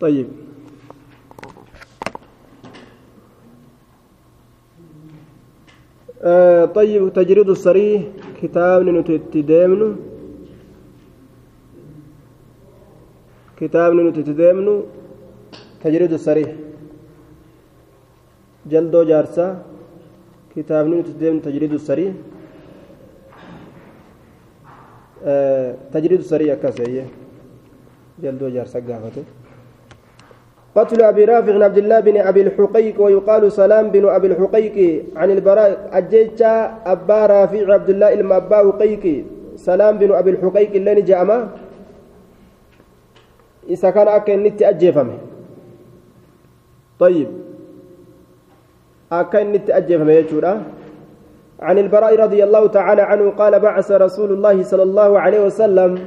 طيب. آه طيب تجريد الصريح كتاب نتدمن كتاب نتدمن تجريد الصريح. جلدو جارسا. كتاب نتدمن تجريد الصريح. آه تجريد الصريح كاسيه جلدو جارسا قافته قتل أبي رافع بن عبد الله بن أبي الحقيق ويقال سلام بن أبي الحقيق عن البراء أجيتشا أبا رافع عبد الله إلما أبا حقيق. سلام بن أبي الحقيق اللي جاءما إذا كان أكن نتي أجيفمه. طيب. أكن نتي أجيفمه يجورا عن البراء رضي الله تعالى عنه قال بعث رسول الله صلى الله عليه وسلم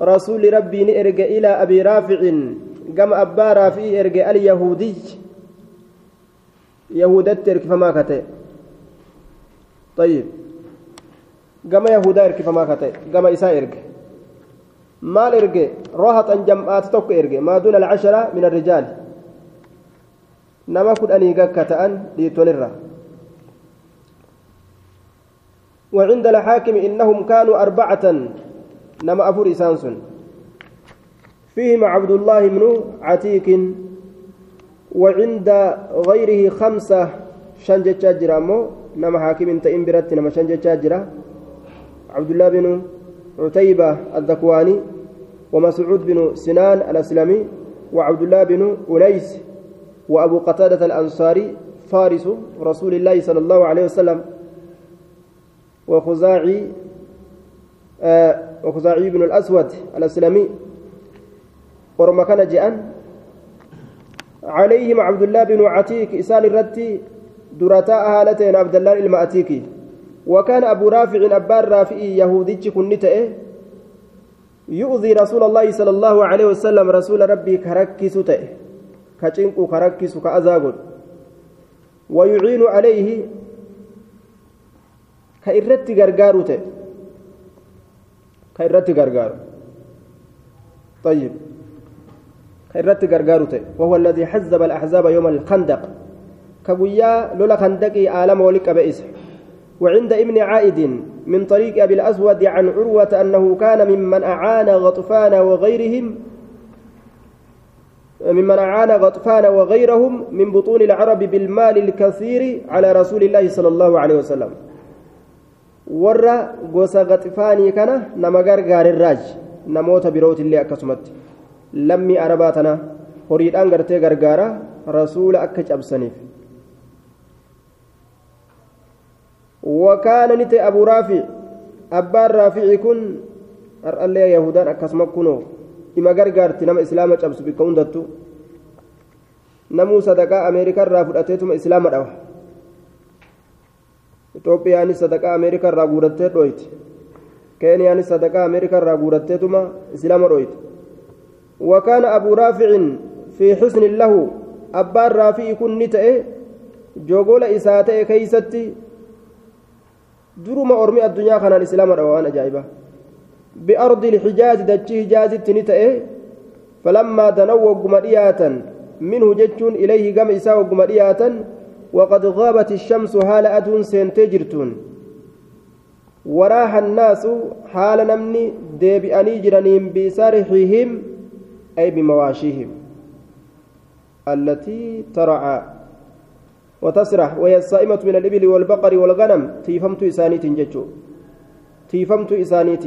رسول ربي نئرج إلى أبي رافع. قام أبا رافي إرجع اليهودي يهودت إرك فما كتئ طيب قام يهودا إرك فما كتئ قام إساء إرجع maal erge? Rohatan jam'aati tokko erge. Maa duuna alcashara min arrijaal nama kudhanii gakka ta'an dhiitonirra وعند الحاكم إنهم كانوا أربعة نما أفور إسانسون فيهم عبد الله بن عتيك وعند غيره خمسة شنجة جاجرة مو نما حاكم انت برت نما شنجة جاجرة عبد الله بن عتيبة الذكواني ومسعود بن سنان الأسلمي وعبد الله بن أنيس وأبو قتادة الأنصاري فارس رسول الله صلى الله عليه وسلم. وخزاعي آه وخزاعي بن الأسود الأسلمي ورما كان جاءن عليهم عبد الله بن عتيك إسان الرتي درتاء هالتين عبد الله المأتيكي وكان أبو رافع أبار رافئي يهودي كنته يؤذي رسول الله صلى الله عليه وسلم رسول ربي كركس تئ كچنق كركس كأزاغل ويعين عليه كإرت غرغار تئ كإرت غرغار طيب. Irratti gargaaru ta'e. وهو الذي حزب الأحزاب يوم الخندق كبويا لولا خندقي عالم ولك بئس وعند ابن عائد من طريق أبي الأسود عن عروة أنه كان ممن أعان غطفان وغيرهم ممن أعان غطفان وغيرهم من بطون العرب بالمال الكثير على رسول الله صلى الله عليه وسلم ورى غوسا غطفاني كان نما غرغار الراج نموت بروت اللي أكسمت lammii arabaa tana horiidhaan gartee gargaara rasuula akka cabsaniif. Wakaana ni ta'e abuu raafic abbaan raaficii kun har'allee yahudaan akkasuma kunoo ima gargaarti nama islaama cabsu bikka hundattu. Namuu sadaqaa ameerikaa irraa fudhateetuma islaama dhawa. Itoophiyaanis sadaqaa ameerikaa irraa guurattee dhoyti keeniyaanis sadaqaa ameerikaa irraa guuratteetuma islaama dhoyti وكان أبو رافع في حسن له أبا رافع كن نتأه جوغول إساتة كيستي درما أرمي الدنيا كان الإسلام روان أجايبة بأرض الحجاز دجي حجاز نتأه فلما دنوا قمرياتا منه جتون إليه قم إساء قمرياتا وقد غابت الشمس حال أدون سنتجرتون وراح الناس حال نمني ديبئني جرانين بسرحهم أي بمواشيهم التي ترعى وتسرح. وهي الصائمة من الإبل والبقر والغنم. تيفمت إسانيت جتشو. تيفمت إسانيت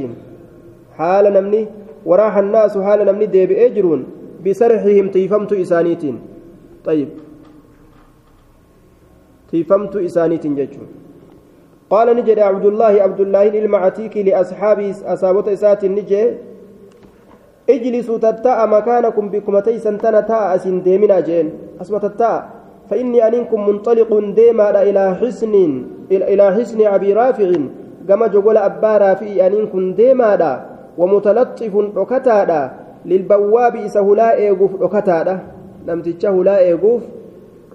حال نمني وراح الناس حال نمني ديب أجرون. بسرحهم تيفمت إسانيت طيب. تيفمت إسانيت جتشو. قال نجد عبد الله عبد الله المعتيك لأصحابه أصابت إسات نجي اجلسوا تتاء مكانكم بكم تيسن تنا تاء أسن ديمنا جين. أسمى تتاء. فإني أنكم منطلق ديما إلى حسن إلى حسن أبي رافع. كما جقول أبا رافع أنكم ديما ومتلطف ركتا للبواب إسه لا إيقوف ركتا لم تجه لا إيقوف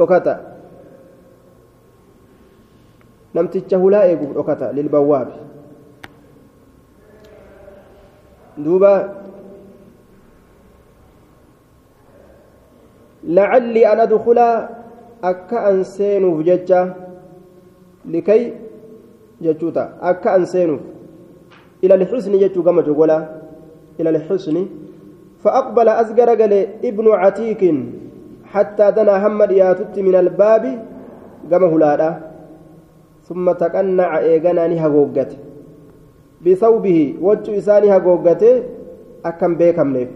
ركتا لم تجه لا إيقوف ركتا للبواب. An adkula akka an seenuuf jecha likay jechuu ta'a akka an seenuuf ila alxusni jechuu gama jogolaa ila alxusni فأقبل قال ابن عتيك حتى دنا هم دياتت من الباب. قام هلادا ثم تقنع إيغاناني هغوغت بثوبه وجه إساني هغوغت أكم بيكم نيف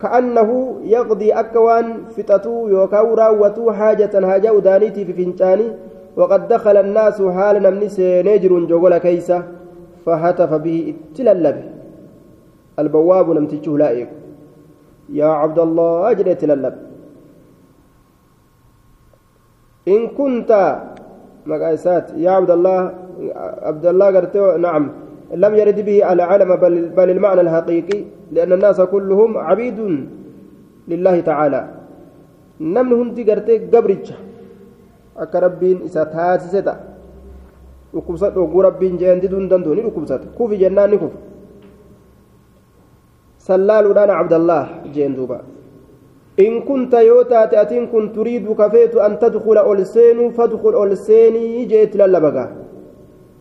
كأنه يقضي أكوان فتتو يوكاو راوتو حاجة حاجة ودانيتي في فنشاني وقد دخل الناس حال نمني سينجر جوغل كيسة فهتف به اتللب البواب نمتجه لائق. يا عبد الله أجري تللب إن كنت مقايسات يا عبد الله عبد الله قرتي نعم. لم يرد به على علم بل, بل المعنى الحقيقي لأن الناس كلهم عبيد لله تعالى نمن هندي قرتي قبرج rabbiin jeen diduun danda'u ni dhukkubsata kufi jennaan ni kufa sallaaluudhaan cabdallah jeen duuba in kunta yoo taate atiin kun turiidu kafeetu an tadkula ol seenuu fadkul ol seenii jeetti lallabagaa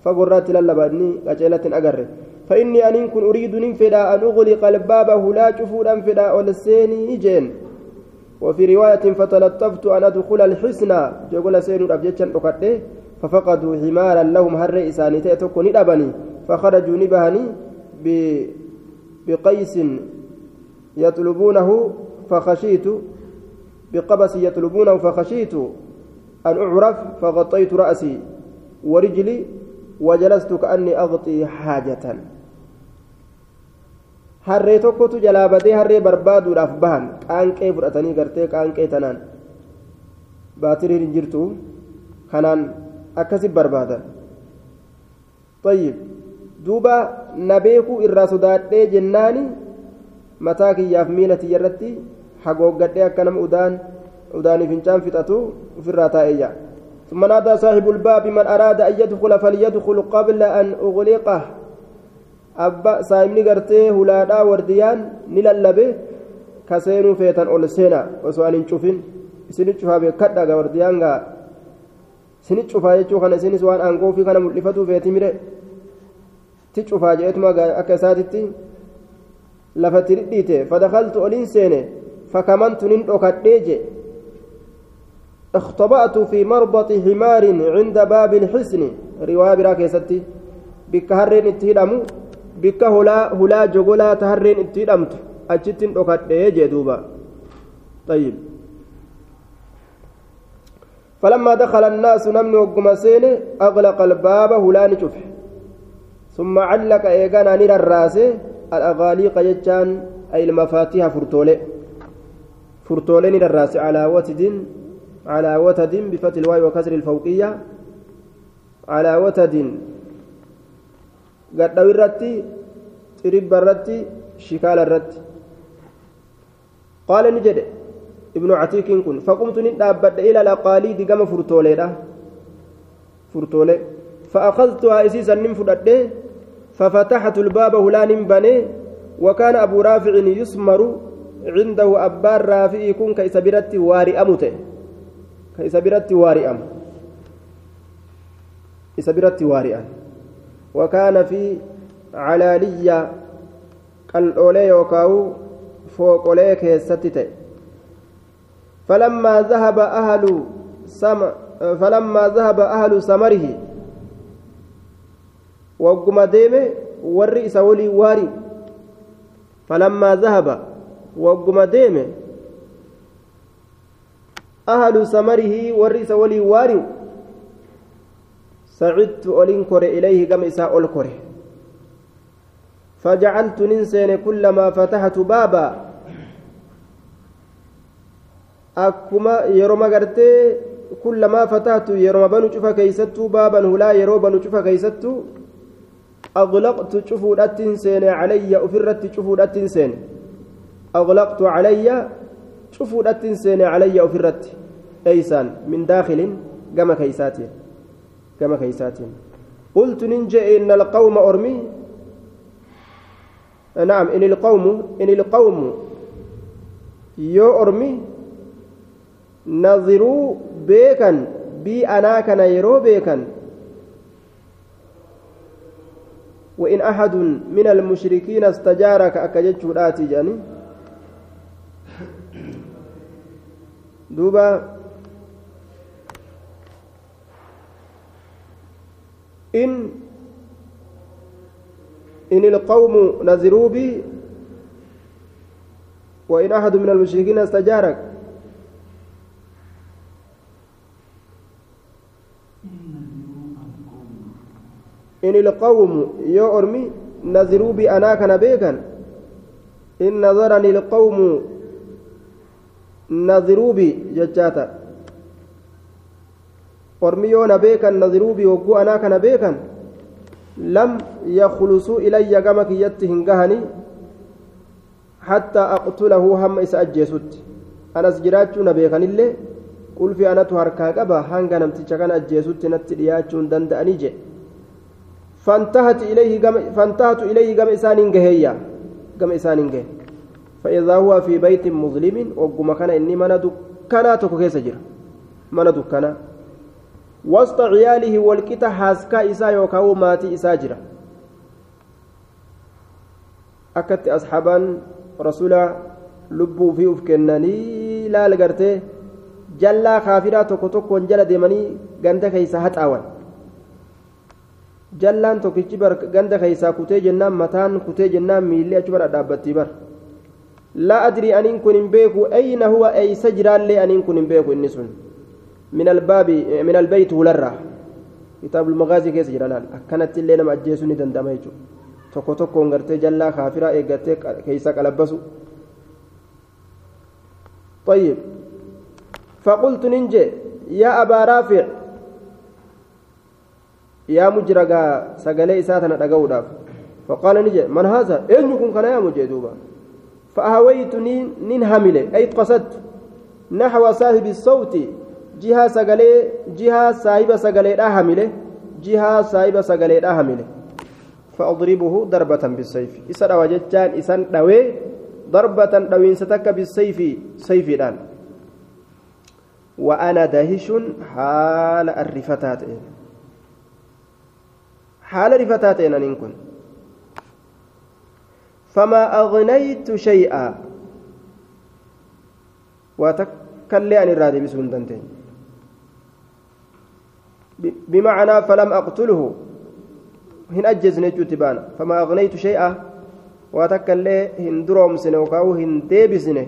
lallabanii qaceelatti hin agarre فإني أن كن أريد ننفدا أن أغلق الباب هلا شفودا فدا أولسيني جين وفي رواية فتلطفت أن أدخل الحسنى جقول سين أبجتشا أقده ففقدوا حمارا لهم هر إساني تأتكني أبني فخرجوا نبهني بقيس يطلبونه فخشيت. بقبس يطلبونه فخشيت. أن أعرف فغطيت رأسي. ورجلي وجلست كأني أغطي حاجة harree tokkotu jalaa badee harree barbaaduudhaaf bahan qaanqee fudhatanii gartee qaanqee tanaan baatiriin hin jirtu kanaan akkasi barbaadan طيب duuba na beekuu irraa sodaadhee jennaani mataa kiyyaaf miila tiyyarratti hagooggadhee akka nama udaan udaanii fincaan fixatu ofirraa taa'ee ثم نادى صاحب الباب من أراد أن يدخل فليدخل قبل أن أغلقه أبا سايمني قرتي هلادا ورديان نللبه كسينو فيتان أول سينا وسؤال شوفين isinit cufaa beekadha wardiyaan gaa isinit cufaa jechuu kana isinis waan aangoo fi kana mul'ifatu feeti mire ti cufaa jeetuma akka isaatitti lafatti dhidhiite fadakaltu olin seene fakamantu nin dhokadhee je اختبأت في مربط حمار عند باب الحسن. رواية براك ستي بك هرين اتهدمو بك هلا هلا جغلا تهرين اتهدمت أجتن أكد جدوبا. طيب. فلما دخل الناس نمن وقمسين أغلق الباب هلا نشوف ثم علق إيقانا نير الرأس. الأغاليق يجان أي المفاتيح فرتولي. فرتولي نير الرأس على وتد على وتد بفتح الواو وكسر الفوقية. على وتد. قد الرتي ترب الرتي شكال الرتي. قال نجد. ابن عتيك كن فقمت ندابت إلى الأقاليد كما فرتولي فرتولي. فأخذتها إسيسا ننفدت ففتحت الباب هلان بني. وكان أبو رافع يسمر عنده أبار رافع يكون كيس برت واري كيس برت واري أم كيس برت واري أم وكان في علالية قلولي يوكاو فوق أولي كيستي فلما ذهب أهل سم فلما ذهب أهل سمره deeme warri isa walii waari falammaa zahaba wagguma deeme isa walii waari sacidtu olin kore ilayhi gama isaa ol kore فجعلت ننسين كلما فتحت بابا. أكما يروما قرتي كلما فتحت يروما بنو شوفا كيستو بابا هلا يرو بنو شوفا كيستو. أغلقت شفودات سين علي أفرت شفودات سين أغلقت علي شفودات سين علي أفرت أيسان من داخل كما كيسات كما كيسات قلت ننجي إن القوم أرمي. نعم إن القوم إن القوم يو أرمي. naziruu beekan bii anaa kana yeroo beekan وإن أحد من المشركين استجارك أكجت شراتي جاني. دوبا. إن إن القوم نذروا بي وإن أحد من المشركين استجارك. إن القوم يا أرمي نذروا بأنا كان بيكا إن نظرني القوم ججاتا أرمي يونا بيكا نذروا بي وقو أنا كان بيكا لم يخلصوا إلي كما كيتهن قهني حتى أقتله هم إسأجيسوت أنا سجراتشو نبيكا اللي قل في أنا تهركا قبا هنغا نمتشا كان أجيسوت نتلياتشو دندأني جي فانتهت إليه جم فانتهت إليه جم إسان جهيا جم إسان جه فإذا هو في بيت مظلم وقم كان إني من دكنا تكوكيس جرا من دكنا وسط عياله والكتا حاسكا إسا يوكاو ماتي إسا جرا أكت أصحابا رسول lubbuu fi uf kennanii laal gartee jallaa kaafiraa tokko tokkoon jala deemanii ganda keeysa haxaawan jallaan tokkichi ganda keeysaa kutee jennaan mataan kutee jennaan miillee achi bara dhaabbattii bar hin beeku ayna huwa eeysa jiraallee aniin kun hin beeku inni sun min albaabi min albeyti hularraa kitaabul magaazii keessa jiranaan akkanatti illee nama ajjeesuu ni danda'ama jechuudha tokko tokkoon gartee jallaa kaafiraa eeggattee keeysaa qalabbasu طيب فقلت ننجي يا أبا رافع sagalee isaa tana dhaga'uudhaaf faqaala ni jedhe man haasa eenyu kun kana yaamu jee duuba فأهويت نين هملة أي قصدت نحو صاحب الصوت. جهة سجلي جهة صاحب سجلي لا هملة جهة صاحب سجلي لا هملة فأضربه ضربة بالسيف. إسر وجدتان إسان دوي ضربة دوين ستك بالسيف. سيف الآن وأنا دهش حال الرفتات حال رفتات أنين كن فما أغنيت شيئا. وتكلي عن الرادي بسون دنتين بمعنى فلم أقتله. هن أجز نجو تبانا فما أغنيت شيئا. وتكلي هن دروم سنة هن ديبسنه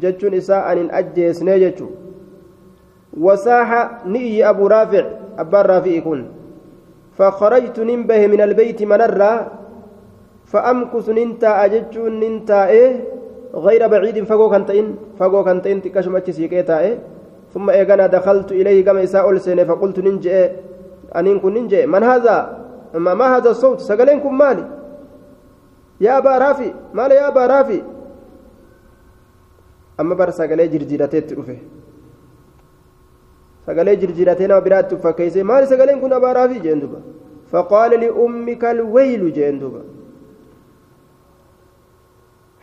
جتشون إساء أن أجز نجتشو. وساح نئي أبو رافع. أبا رافع يكون. فخرجت ننبه من البيت منرا فأمكث ننتا أجج ننتا إيه غير بعيد فقو كنتين فقو كنتين تكشم أتشيكيتا إيه. ثم إيقنا دخلت إليه كما إساء السنة فقلت ننجئ. أنين كن ننجئ. من هذا؟ ما, ما هذا الصوت؟ سقلينكم مالي. يا أبا رافي مالي يا أبا رافي. أما بر سقلي جرجيرتي تروفه sagalee jirjiratee nama biraatti fakkeessee maali sagaleen kun abaaraafi jeen duba faqaala liummika alwaylu jeen duba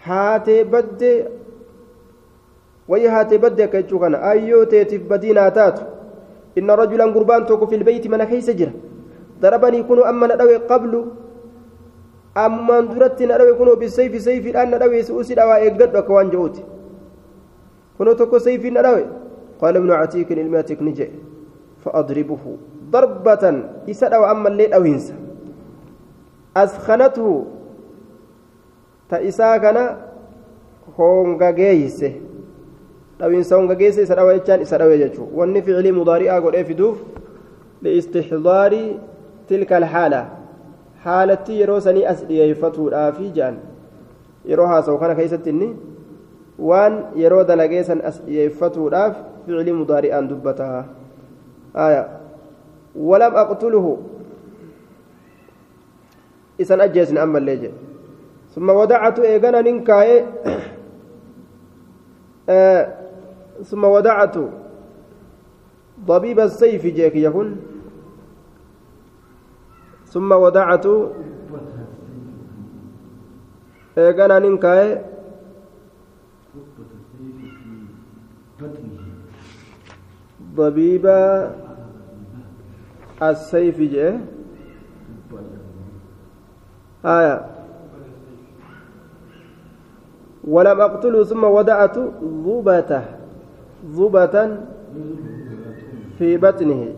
haatee baddee wayya haatee baddee akka jechuu kana ayyoo teetiif badiinaa taatu inna rajulan gurbaan tokko fi lbeyti mana keeysa jira darabanii kunuu amma na dhawe qablu ammaan duratti na dhawe kunoo bisayfi sayfiidhaan na dhawe usi dhawaa eeggadhu akka waan je'uuti kunoo tokko sayfii na dhawe قال ابن عتيك الماتك نجي فأضربه ضربة إسد أو أما الليل أو ينسى أسخنته تإسا كان هونغا جيسه لو ينسى هونغا جيسه إسد أو يجان إسد أو يجو وأن فعلي مضارئة قل إفدوف لاستحضار تلك الحالة حالتي يروسني أسئلة فتو في جان يروها سوكان كيستني waan yeroo dalageessan as dhiyeeffatuudhaaf ficli mudaari'aan dubbataa aya. Walam aqtuluhu? Isan ajjeesne ammallee jedhe ثم ودعت إيغانا ننكاي. آه ثم ودعت ضبيب السيف جيك يكون ثم ودعت إيغانا ننكاي. ضبيب السيف جاء آية. ولم أقتله ثم ودعت ضبته ضبة في بطنه.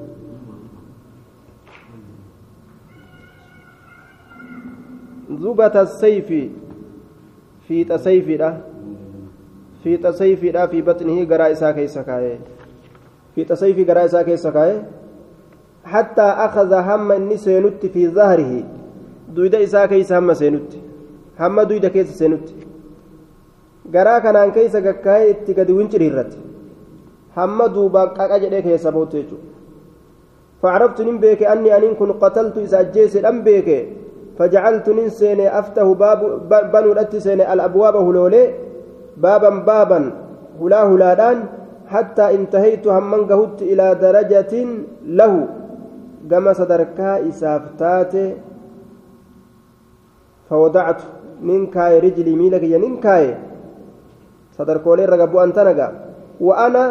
ضبة السيف في تسيف في تسيف في بطنه قراء إساء كيس في تسيف قراء إساء كيس حتى أخذ هم النسينت في ظهره. دويدا إساء كيس هم سينت هم دويدا كيس سينت garaa kanaan keessa gakkaa'ee itti gadi winciriirratti. Hamma duuba qaqa jedhee keessa bootu jechuudha. فعرفت نين بيك أني أنين كن قتلت إذا أجيس الأم بيك فجعلت نين سيني أفتح باب بنو الأتي سيني الأبواب هلولي بابا بابا هلا هلادان حتى انتهيت همن قهدت إلى درجة له كما صدركا إسافتات فوضعت ننكاي رجلي ميلك يا ننكاي sadarkoolee irra bu'an tanaga wa'ana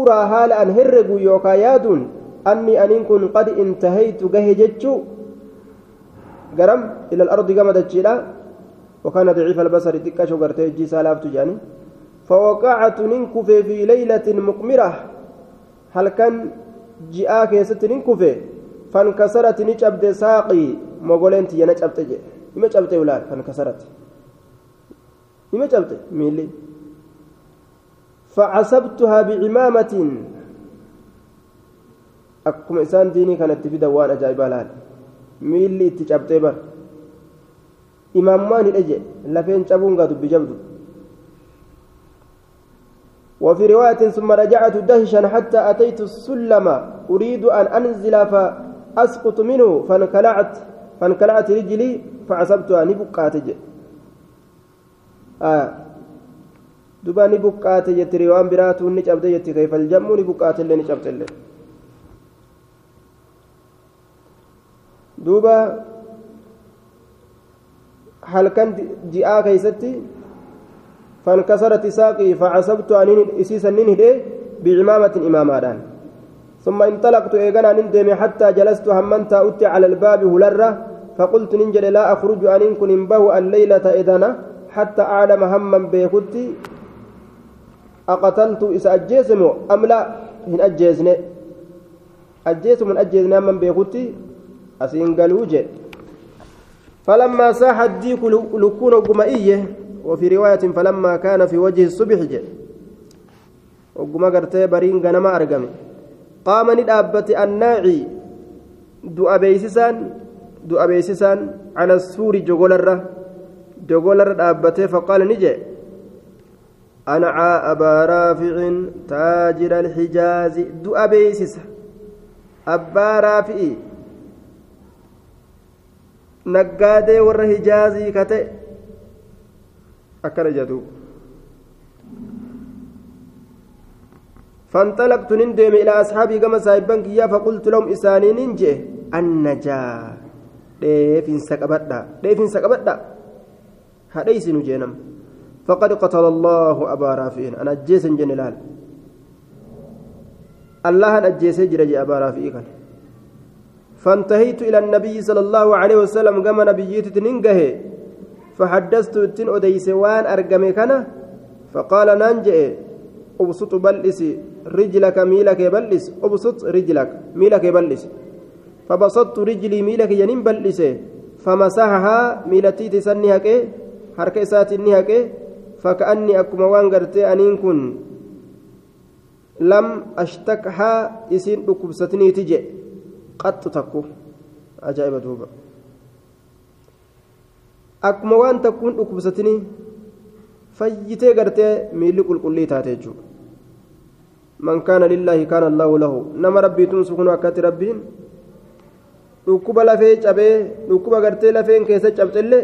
uraa haala an herregu yookaa yaaduun anni aniin kun qad intahaytu gahe jechuu garam ila alardi gama dachiidha وكان ضعيف البصر دكا شغرت يجي سالافت جاني فوقعت ننكف في ليلة مقمرة هل كان جاء كيست ننكف فانكسرت نجبد ساقي مغولنت ينجبت جي ما جبت ولا فانكسرت ما جبت ميلي فعصبتها بعمامة. أكما إسان ديني كانت في دوان أجايبا لال ميلي تجابتي بر إمامان الأجي لفين شابون قادوا بجبدو وفي رواية ثم رجعت دهشا حتى أتيت السلم. أريد أن أنزل فأسقط منه. فانكلعت. فانكلعت رجلي. فعصبتها نبقات آه. Duba ni buqqaate jetti riwaan biraatu ni cabde jetti kayfal jammu ni buqqaate illee ni cabte illee. Duuba halkan ji'aa keeysatti فانكسرت ساقي فعصبت أن إسيسا ننهدي بعمامة إمامادان ثم انطلقت إيغانا نندم حتى جلست همنتا أتي على الباب هلرة فقلت ننجل لا أخرج أن كن به الليلة إذنا حتى أعلم هما بيكتي أقتلت إذا أجيسمو أم لا؟ هن أجيزني. أجيسم من أجيزنا من بيغتي أسين قالوجي فلما ساح الديك لكون قمائية وفي رواية فلما كان في وجه الصبح جي. وقما قرتي برين غنما أرقمي. قام ندابة الناعي. دعا بيسسان دعا بيسسان على السور جغولر جغولر دابته فقال نجي. أنا أبا رافع تاجر الحجاز دؤ بيسس. أبا رافع. نقادي ور حجازي كتئ أكل جدو. فانطلقت نندم إلى أصحابي كما سايبان كيا فقلت لهم إساني ننجي. النجاة ديفين سكبتا ديفين سكبتا هديس نجينم فقد قتل الله أبا رافع أنا أجيس جنلال الله أن أجيس جرج أبا فانتهيت إلى النبي صلى الله عليه وسلم. كما نبيت تننجه فحدثت تن أديس وان أرقمي فقال ننجئ أبسط بلس رجلك ميلك بلس. أبسط رجلك ميلك بلس. فبسطت رجلي ميلك ينين فمسحها ميلتي تسني هكي حركة ساتي هكي fakkaanni akkuma waan gartee aniin kun lam ashtakhaa isiin dhukkubsatiniiti jedhe qaxxu takku. Ajaa'iba duuba. Akkuma waan takkuun dhukkubsatinii fayyitee gartee miilli qulqullii taate jechuudha. Man kaana lillaahi kaana allaahu lahu. Nama rabbiituun sukunu akkatti rabbiin dhukkuba lafee cabee dhukkuba gartee lafeen keessa cabxellee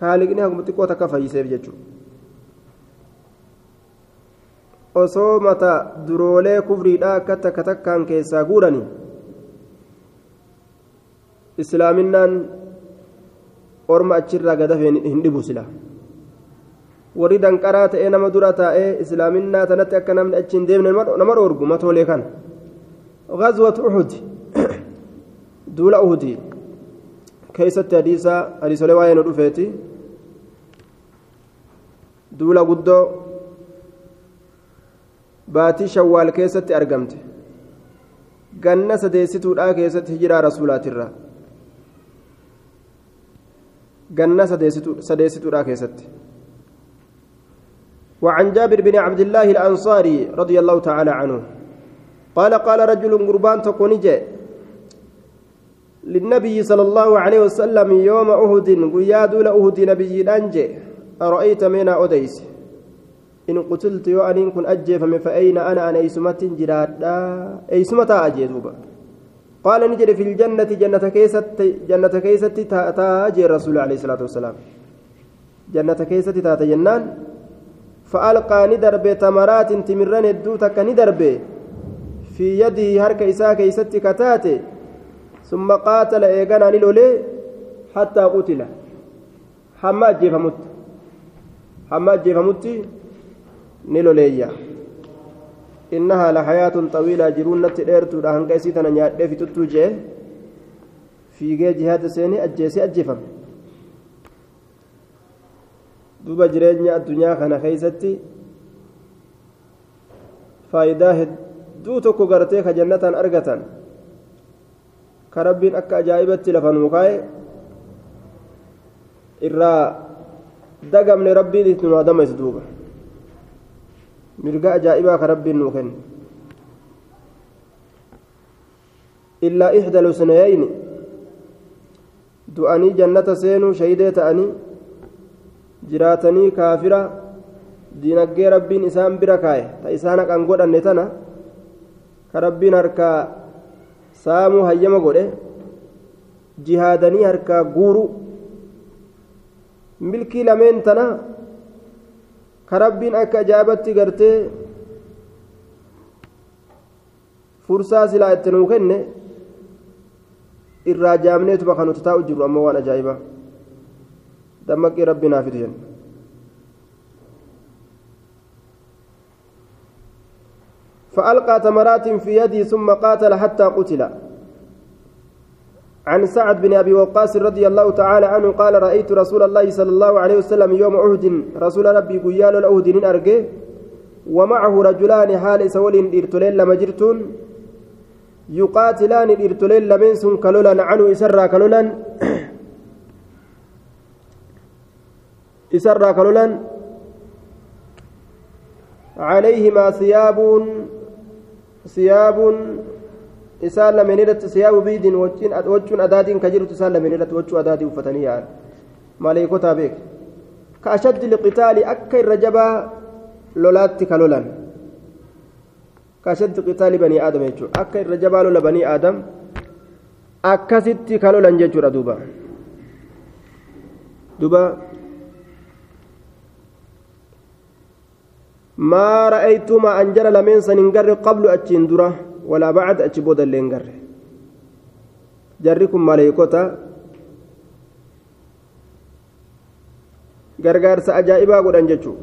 kaaliqni haguma xiqqoo takka fayyiseef jechuudha osoo mata duroolee kufriidhaa akka takka takkaan keessaa guuranii islaaminaan orma achirraa gadafee hin dhibu sila warri danqaraa ta'ee nama dura taa'ee islaaminaa tanatti akka namni achi hin deemne nama dhoorgu matoolee kana غزوة أحد دول أحد كيست حديثة حديث لواية ندفيتي دول قدو باتي شوال كيست أرقمت ganna sadeessituudha keessatti hijiraa rasuulaatirra. Ganna sadeessituudha keessatti. وعن جابر بن عبد الله الأنصاري رضي الله تعالى عنه قال قال رجل قربان تكونج للنبي صلى الله عليه وسلم يوم أهد قياد لأهد نبي الأنجي أرأيت من أديس إن قتلت يو أن كن أجيفم فأين أنا؟ أنا إيسمة جرادا إيسمة أجيدوبا قال نجري في الجنة جنة كيست جنة كيست تاجي الرسول عليه الصلاة والسلام. جنة كيست تاتا جنان فألقى ندرب تمرات تمرن الدوتك ندرب في يده هرك إساء كيست كتاتي. ثم قاتل إيغانا نلولي حتى قتل. حما جيفمت حما جيفمت نلوليا إنها لحياة طويلة جرون نتديرتو لهن كيسيتنا نيادة في تتوجه في جهاد سيني أجيسي أجيفم. duba jireenya addunyaa kana keeysatti faayidaa hedduu tokko gartee ka jannatan argatan ka rabbiin akka ajaa'ibatti lafa nuu kaa'e irraa dagamne rabbiin itti nu adamaysu duuba mirga ajaa'ibaa ka rabbiin nuu kenne illaa ixda lusnayayni du'anii jannata seenuu shahidee ta'anii jiraatanii kaafira diinaggee rabbiin isaan bira kaaye ta isaan haqan godhanne tana ka rabbiin harkaa saamuu hayyama godhe jihaadanii harkaa guuru milkii lameen tana ka rabbiin akka ajaa'ibatti gartee fursaa silaa itti nuu kenne irraa jaamneetuma kan nuti taa'u jiru ammoo waan ajaa'ibaa دمك ربنا في الجنة فألقى تمرات في يدي ثم قاتل حتى قتل. عن سعد بن أبي وقاص رضي الله تعالى عنه قال رأيت رسول الله صلى الله عليه وسلم يوم أهد رسول ربي قيال الأهد أرجه ومعه رجلان حال سول إرتلين لما جرتون يقاتلان الإرتلين لمن سن كلولا عنه إسرى كلولا isarraa kalolan عليهما ثياب ثياب isaan lameen irratti siyaabu biidin wachuun adaatiin ka jirtu isaan lameen irratti wachuu adaatii uffatanii yaa'an maleekotaa beek ka ashaddi liqitaali akka irra jabaa lolaatti ka lolan ka ashaddi qitaali banii aadam jechuudha akka irra jabaa lola banii aadam akkasitti ka lolan jechuudha duuba duuba ما رأيتما أنجر لمن سننجر قبل أتشين درة ولا بعد أتشبود اللينجر جركم ملائكة gargaarsa ajaa'ibaa godhan jechuu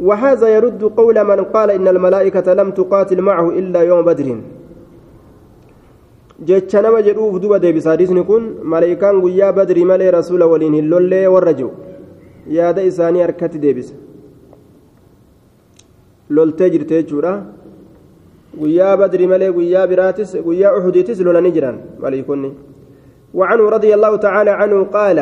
وهذا يرد قول من قال إن الملائكة لم تقاتل معه إلا يوم بدر nama jedhuuf duba deebisaadisni kun malaayikaan guyyaa badrii malee rasuula waliin hin lollee warra jiru yaada isaanii harkatti deebisa loltee jirte jechuudha guyyaa badri malee guyyaa biraatis guyyaa uxudiitis lolanii jiran maliikonni وعنه رضي الله تعالى عنه قال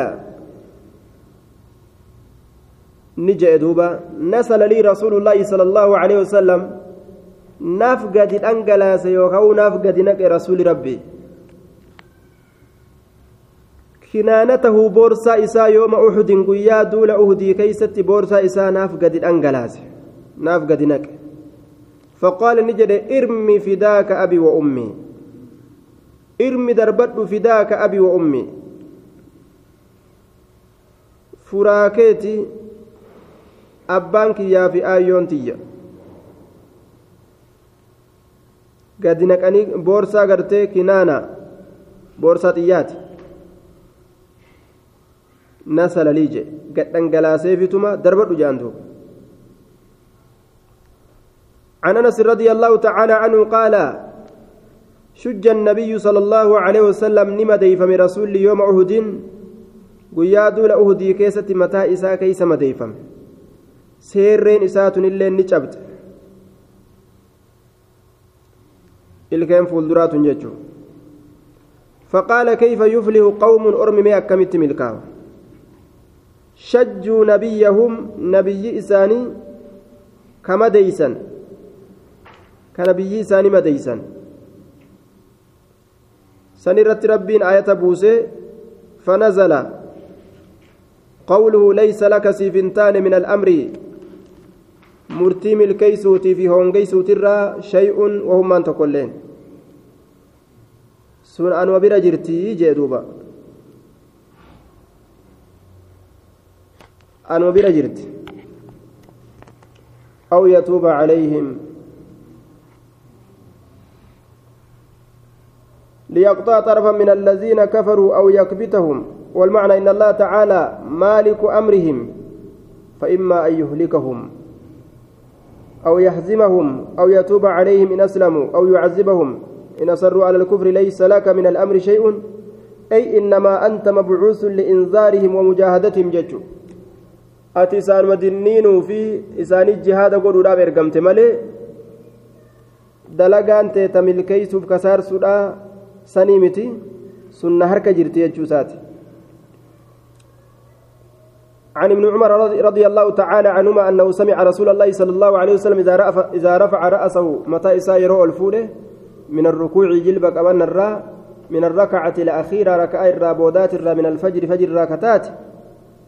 نجا دوبا نسل لي رسول الله صلى الله عليه وسلم نفقد الأنجلاس يوكو نفقد نك رسول ربي kinaanatahu boorsaa isaa yooma uxudin guyyaa duula uhudii keeysatti boorsaa isaa naaf gadi dhangalaase naaf gadi naqe. Faqaala ni jedhe irmi fidaaka abi wa ummii irmi darbadhu fidaaka abi wa ummii furaakeeti abbaan kiyyaa fi aayyoon tiyya. Gadi naqanii boorsaa kinaana boorsaa nasala liije gadhangalaaseefituma darbadhu jaan duuba عن انس رضي الله تعالى عنه قال شج النبي صلى الله عليه وسلم نما ديفم رسول يوم أهد uhudii keessatti mataa isaa keeysa madeeyfame seerreen isaatun illee ni cabde ilkeen fuulduraatun jechuun فقال كيف يفلح قوم أرمي أكمت ملكاو شجوا نبيهم نبي إساني كما ديسا كنبي إساني ما ديسا سنرت ربين آية بوسي فنزل قوله ليس لك سيفنتان من الأمر. مرتي ملكيسوتي في هونجيسوتي الرا شيء وهم أن تقولين. sun anuma bira jirtii jee duuba anuma bira jirti aw yatuuba calayhim ليقطع طرفا من الذين كفروا أو يكبتهم. والمعنى إن الله تعالى مالك أمرهم. فإما أن يهلكهم. أو يحزمهم. أو يتوب عليهم إن أسلموا. أو يعذبهم. إن أصروا على الكفر ليس لك من الأمر شيء. أي إنما أنت مبعوث لإنذارهم ومجاهدتهم ججو إسان مدنين في إسان الجهاد قولوا لا برقمت ملي dalagaan ta'e tamilkeeysuuf kasaarsuudha sanii miti. Sunna harka jirti jechuusaati عن ابن عمر رضي الله تعالى عنهما أنه سمع رسول الله صلى الله عليه وسلم إذا رفع, إذا رفع رأسه متى إساء يروى الفوله من الركوع جلبك أبن الراء من الركعة الأخيرة ركعة الرابودات الراء من الفجر فجر راكتات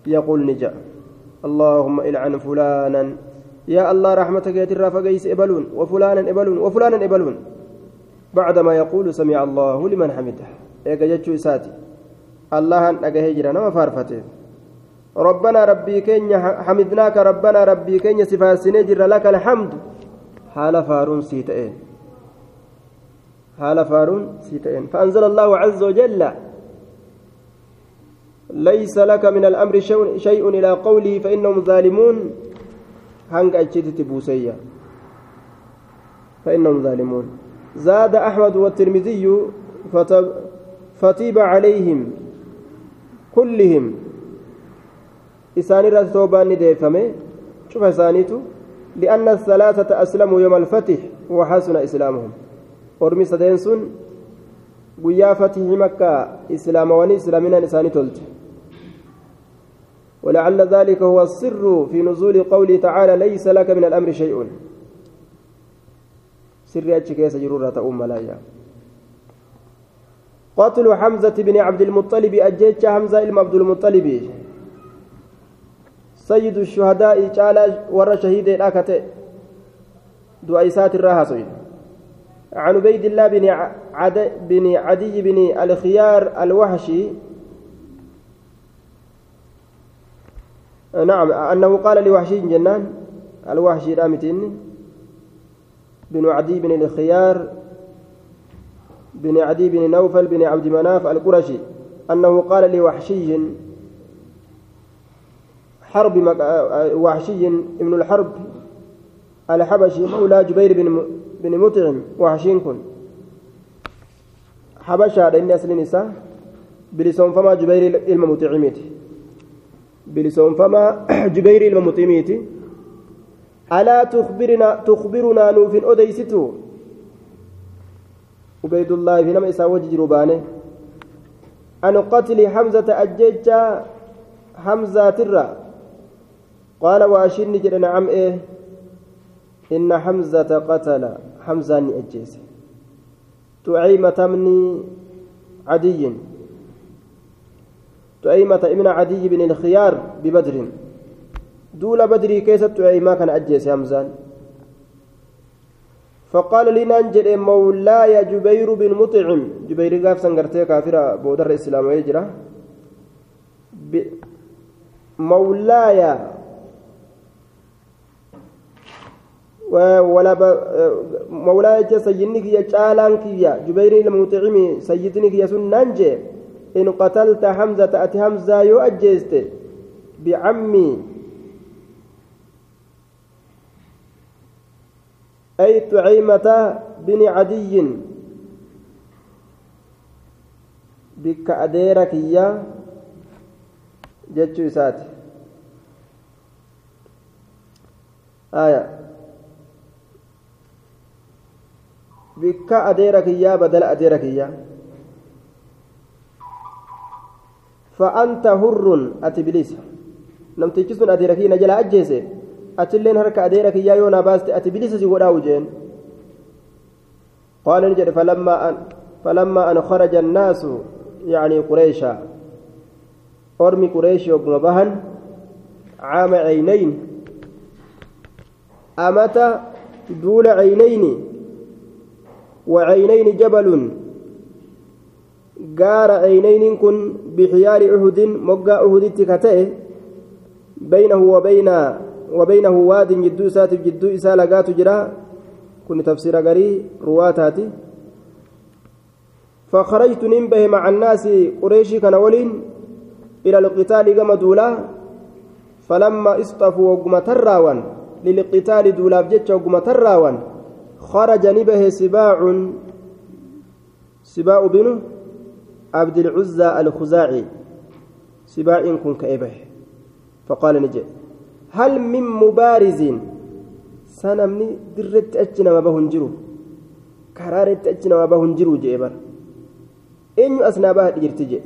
يقول نجا. اللهم إلعن فلانا. يا الله رحمتك يترى فقيس إبلون وفلانا إبلون وفلانا إبلون. بعدما يقول سمع الله لمن حمده. إيقا جتشو إساتي. الله أن أقهجرنا ما فارفته. ربنا ربي كين حمدناك ربنا ربي كين سفاسني جر لك الحمد. حال فارون سيتئين. حال فارون سيتئين. فأنزل الله عز وجل ليس لك من الأمر شيء إلى قوله فإنهم ظالمون. هنك أجتت بوسيا فإنهم ظالمون. زاد أحمد والترمذي فتيب عليهم كلهم. إساني رات توبان ديفمي شوف إسانيتو. لأن الثلاثة أسلموا يوم الفتح وحسن إسلامهم. أرمي سدينسون guyyaa fatihii makkaa islaamawanii islaaminaan isaanii tolte ولعل ذلك هو السر في نزول قوله تعالى ليس لك من الأمر شيء. سر أتشكيس جرورة أم ملايا. قتل حمزة بن عبد المطلب أجيتش حمزة إلما عبد المطلب. سيد الشهداء تعالى ور شهيد الأكتة دعيسات الراهصين عن عبيد الله بن عدي بن الخيار الوحشي نعم أنه قال لوحشي جنان الوحشي رامتين بن عدي بن الخيار بن عدي بن نوفل بن عبد مناف القرشي أنه قال لوحشي حرب وحشي ابن الحرب الحبشي مولى جبير بن بن مطعم وحشين حبشة لأن أصل نساء بلسون فما جبير المطعميتي بلسون فما جبير المطعميتي ألا تخبرنا تخبرنا نوف أديستو عبيد الله في نما إساء وجه ربانه أن قتل حمزة أججا حمزة ترى. قال وأشن جل نعم إيه؟ إن حمزة قتل حمزة أجيس. تعيمة من عدي. تعيمة ابن عدي بن الخيار ببدر. دول بدر كيست تعيمة كان أجيس حمزان فقال لي ننجل مولاي جبير بن مطعم جبير قاف سنغرتي كافرة بودر الإسلام يجرى مولاي. ولا ب... مولاي سيدني كيا جالان كيا جبير المطعم سيدني كيا سننجي إن قتلت حمزة أتي حمزة يؤجزت بعمي أي تعيمة بن عدي. بك أديرك إياه جتشو إسات آية. بك أديرك إياه بدل أديرك إياه فأنت هر أتبليس نمتيجي سن أديرك نجل أجيسي أتلين هرك أديرك إياه يونا باست أتبليس سيقول وجين. قال نجد فلما أن فلما أن خرج الناس يعني قريشا أرمي قريش يوم بهن. عام عينين. أمتى دول عينين. وعينين جبل. Gaara aynayniin kun bixiyaari uhudin moggaa uhuditti ka ta'e baynahu wabaynahu waadin jidduu isaatiif jidduu isaa lagaatu jira kun tafsiira garii ruwaataati فخرجت ننبه مع الناس قريشي كان ولين إلى القتال كما دولا فلما اصطفوا وقم تراوان للقتال دولا بجتش وقم تراوان خرج نبه سباع سباع بنو عبد العزى الخزاعي سباع كن كإبه. فقال نجي هل من مبارز سنمني درت أجنا ما بهنجرو كرارت أجنا ما بهنجرو جيبر إن أسنا جرتجي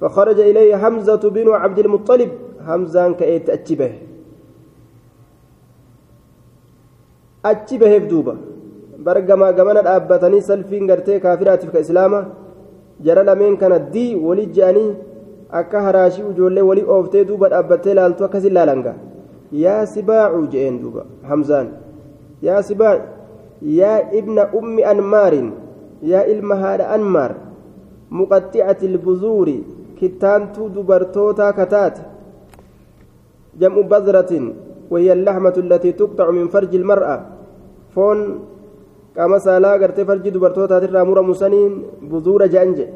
فخرج إليه حمزة بن عبد المطلب حمزة كأيت أجبه. أجبه بدوبة. برقما قمنا أبتني سلفين قرتي كافرات في إسلامه jara lameen kana dii wali je'anii akka haraashii ijoollee walii ooftee duuba dhaabbattee laaltu akkas ilaalanga yaa sibaacuu je'een duuba hamzaan yaa sibaac yaa ibna ummi anmaarin yaa ilma haadha anmaar muqaxxicati ilbuzuuri kittaantuu dubartootaa kataate jam'u bazratin وهي اللحمة التي تقطع من فرج المرأة فون qaama saalaa gartee farji dubartootaatirraa muramu saniin buzuura je'an jedhe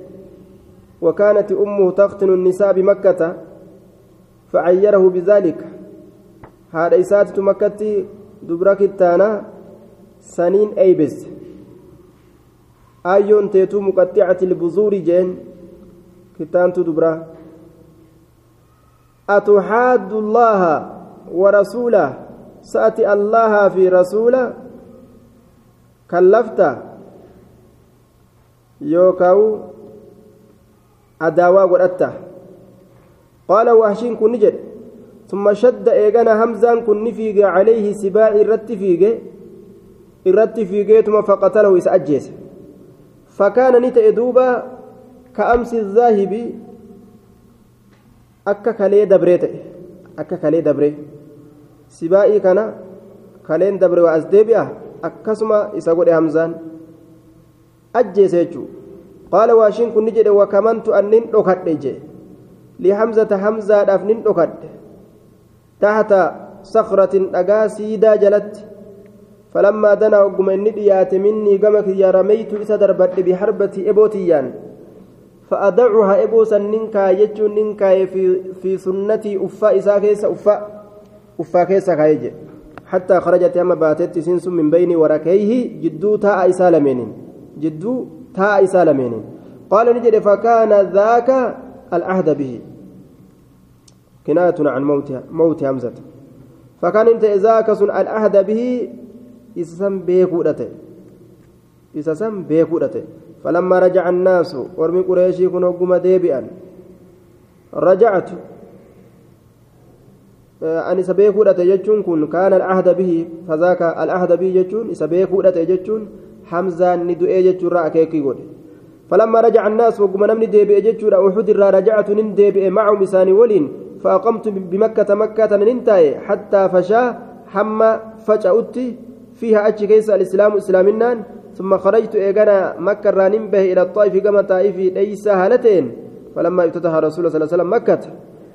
وكانت أمه تختن النساء بمكة فعيره بذلك. هذا إساتة مكة دبرك التانا سنين أيبز أيون تيتو مقطعة البذور جين كتانتو دبرا. أتحاد الله ورسوله؟ سأتي الله في رسوله؟ Kallafta yookaan adaawaa godhatta qaala waahshiin kun ni jedhe ثم شد إيغانا همزان كن نفيق عليه سباع الرت فيق الرت فيق ثم فقتله إسأجيس فكان نتأ دوبا كأمس الذاهب أكا كالي دبريت. أكا كالي دبري. سباعي كان كالين دبري وأزديبئة akkasuma isa godhe hamzaan ajjeese jechuu qaala waashiin kun ni jedhe wakamantu an nin dhokadhe jee lihamzata hamzaadhaaf nin dhokadhe tahta sakratin dhagaa siidaa jalatti فلما دنا وقم إني ديات مني قمك يا رميت إسا دربت بحربتي إبوتيان فأدعها إبوسا ننكا يجو ننكا في, في سنتي أفا إسا كيسا أفا أفا كيسا كايجي حتى خرجت أما باتت سنس من بين وركيه جدو تاء إسالمين جدو تاء إسالمين قال نجد فكان ذاك العهد به. كناية عن موت موت همزة. فكان انت ذاك العهد به إسسم بيكودته إسسم بيكودته فلما رجع الناس ورمي قريشي قم ديبئا. رجعت. Ani isa beekuudhate jechuun kun kaana al'ahda bihi fazaaka al'ahda bihi jechuun isa beekuudhate jechuun hamzaan ni du'ee jechuurraa akeekii godhe فلما رجع الناس وقم نمني ديبئ جتشورا أحد را رجعت نن ديبئ معهم إساني ولين فأقمت بمكة مكة ننتهي حتى فشا حما فجأتي فيها أتش كيس الإسلام إسلامنا ثم خرجت إيقنا مكة رانين به إلى الطائف كما طائف ليس هالتين. فلما افتتح رسول الله صلى الله عليه وسلم مكة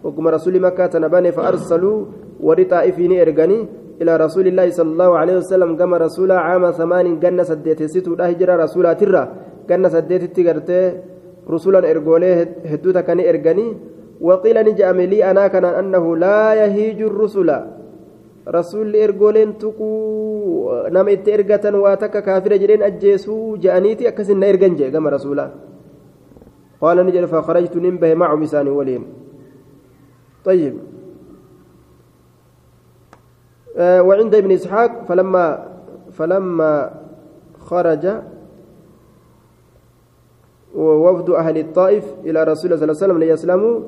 وكما رسول مكة نبني فأرسلوا ورطائفين إرغني إلى رسول الله صلى الله عليه وسلم كما رسول عام ثمان جنة سديت ستو لا هجرة رسول ترى. جنة سديت تقرتي رسولا إرجوليه هدوتا كان إرجاني وقيل نجأم لي أنا كان أنه لا يهيج الرسل. رسول إرجولين تكو نم إترجة واتك كافر جرين أجيسو جأنيتي أكسن إرجنجي كما رسولا. قال نجد فخرجت ننبه معه بساني ولين طيب. آه وعند ابن إسحاق فلما فلما خرج ووفد أهل الطائف إلى رسول الله صلى الله عليه وسلم ليسلموا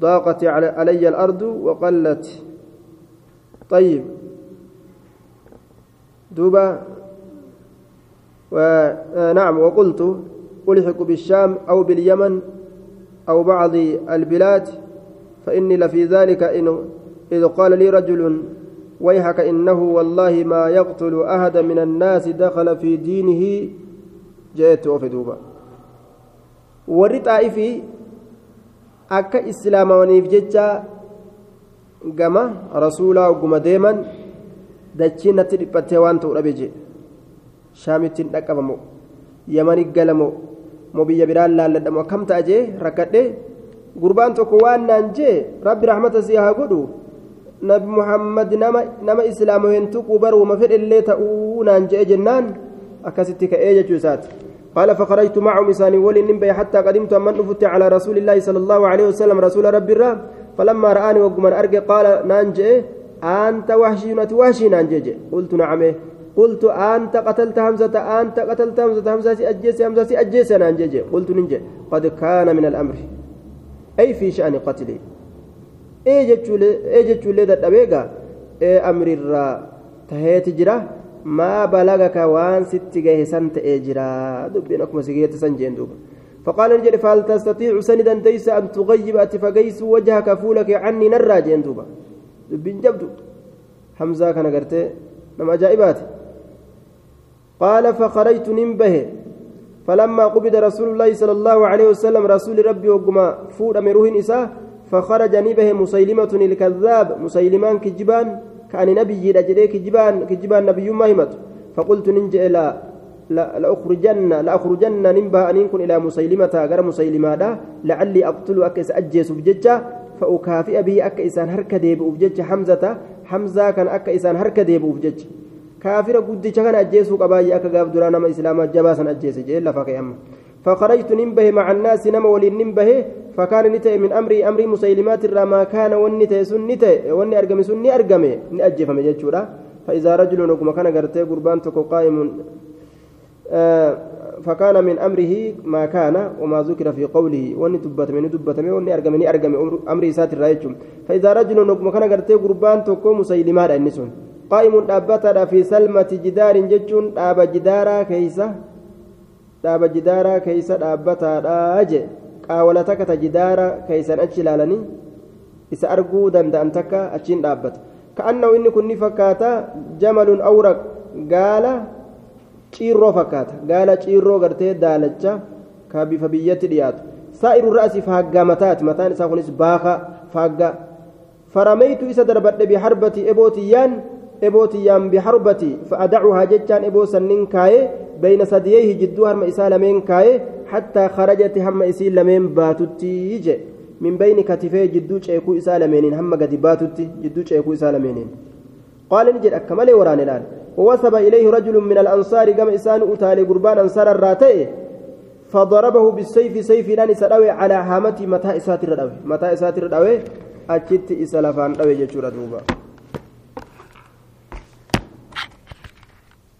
ضاقت علي الأرض وقلت. طيب. دوبا ونعم وقلت ألحق بالشام أو باليمن أو بعض البلاد فإني لفي ذلك إن إذ قال لي رجل ويحك إنه والله ما يقتل أحد من الناس دخل في دينه جئت وفي دوبا gama rasuulaa ogguma deeman dachiin natti dhiphattee waan ta'u dhabe jee shaamittiin dhaqqabamoo yamani galamoo moo biyya biraan laalladhamu akkam ta'a jee rakkadhee gurbaan tokko waan naan jee rabbi rahmata si haa godhu nabi muhammad nama nama islaamaween tuquu baruma fedhellee ta'uu naan jee jennaan akkasitti ka'ee jechuu isaati. قال فخرجت معهم إساني ولي نبي حتى قدمت من نفت على رسول الله صلى الله عليه وسلم رسول رب الرب فلما رآني وقمر أرقى قال نانجي أنت وحشي وحشي نانجي قلت نعم قلت أنت قتلت همزة أنت قتلت همزة همزة أجيس همزة أجيس نانجي قلت ننجي قد كان من الأمر أي في شأن قتلي إيه جتشو لي ذات أبيقى إيه أمر الرا تهيت جراه ما بلغك وان ست جيسان تأجرا دبين أكما سجيت سنجين دوبا. فقال نجري فهل تستطيع سندا تيس أن تغيب أتفقيس وجهك فولك عني نرى جين دوبا. دبين جبدو. حمزة كان قرتي نما جائبات قال فخرجت ننبه فلما قبض رسول الله صلى الله عليه وسلم رسول ربي وقما فود أمروه نساء فخرج نبه مسيلمة الكذاب مسيلمان كجبان كأن نبي رجلي كجبان كجبان نبي ما فقلت ننجي لا لا لأخرجن لأخرجن ننبه أن يكون إلى مسيلمة غير مسيلمة لعلي أقتل أكس أجيس بججة فأكافئ به أك إسان هرك ديب بججة حمزة حمزة كان أك إسان هرك ديب بججة كافر قد كان أجيس قباي أك قاب درانا ما إسلام جباسا أجيس جيل فكي أما فخرجت ننبه مع الناس نما ولي ننبه فكان نتأ من أمري أمري مسيلمات الرا ما كان ونتأ سن نتأ وني أرقم سن أرقم نأجف مججورا فإذا رجل نكما كان قرتي قربان تكو قائم آه فكان من أمره ما كان وما ذكر في قوله. وني دبت من دبت من وني أرقم ني أرقم أمري سات الرايتم فإذا رجل نكما كان قرتي قربان تكو مسيلمات النسون قائم دابتا في سلمة جدار ججون داب جدارا كيسه dhaaba jidaaraa keeysa dhaabbataadha je qaawala takka ta jidaara keeysan achi ilaalanii isa arguu danda'an takka achiin dhaabbata ka'annahu inni kun ni fakkaata jamalun awraq gaala ciirroo fakkaata gaala ciirroo gartee daalacha ka bifa biyyatti dhiyaatu saa'iru ra'asi faaggaa mataati mataan isaa kunis baaka faaggaa farameytu isa darbadhe biharbati ebootiyyaan ebootiyyaan biharbati fa'adacuhaa jechaan eboo sannin kaayee بين ثدييه جدو هرم إسا لمن كاي حتى خرجت هم إسي لمن باتتي يجي من بين كتفي جدو شيكو إسا لمنين هم قد باتتي جدو شيكو إسا لمنين قال نجد أكمل وران الآن ووثب إليه رجل من الأنصار قام إسان أتالي قربان أنصار الراتئ فضربه بالسيف سيف لأن سراوي على هامتي متى إساتر الأوي متى إساتر الأوي أجت إسلافان أوي جتشورة دوبا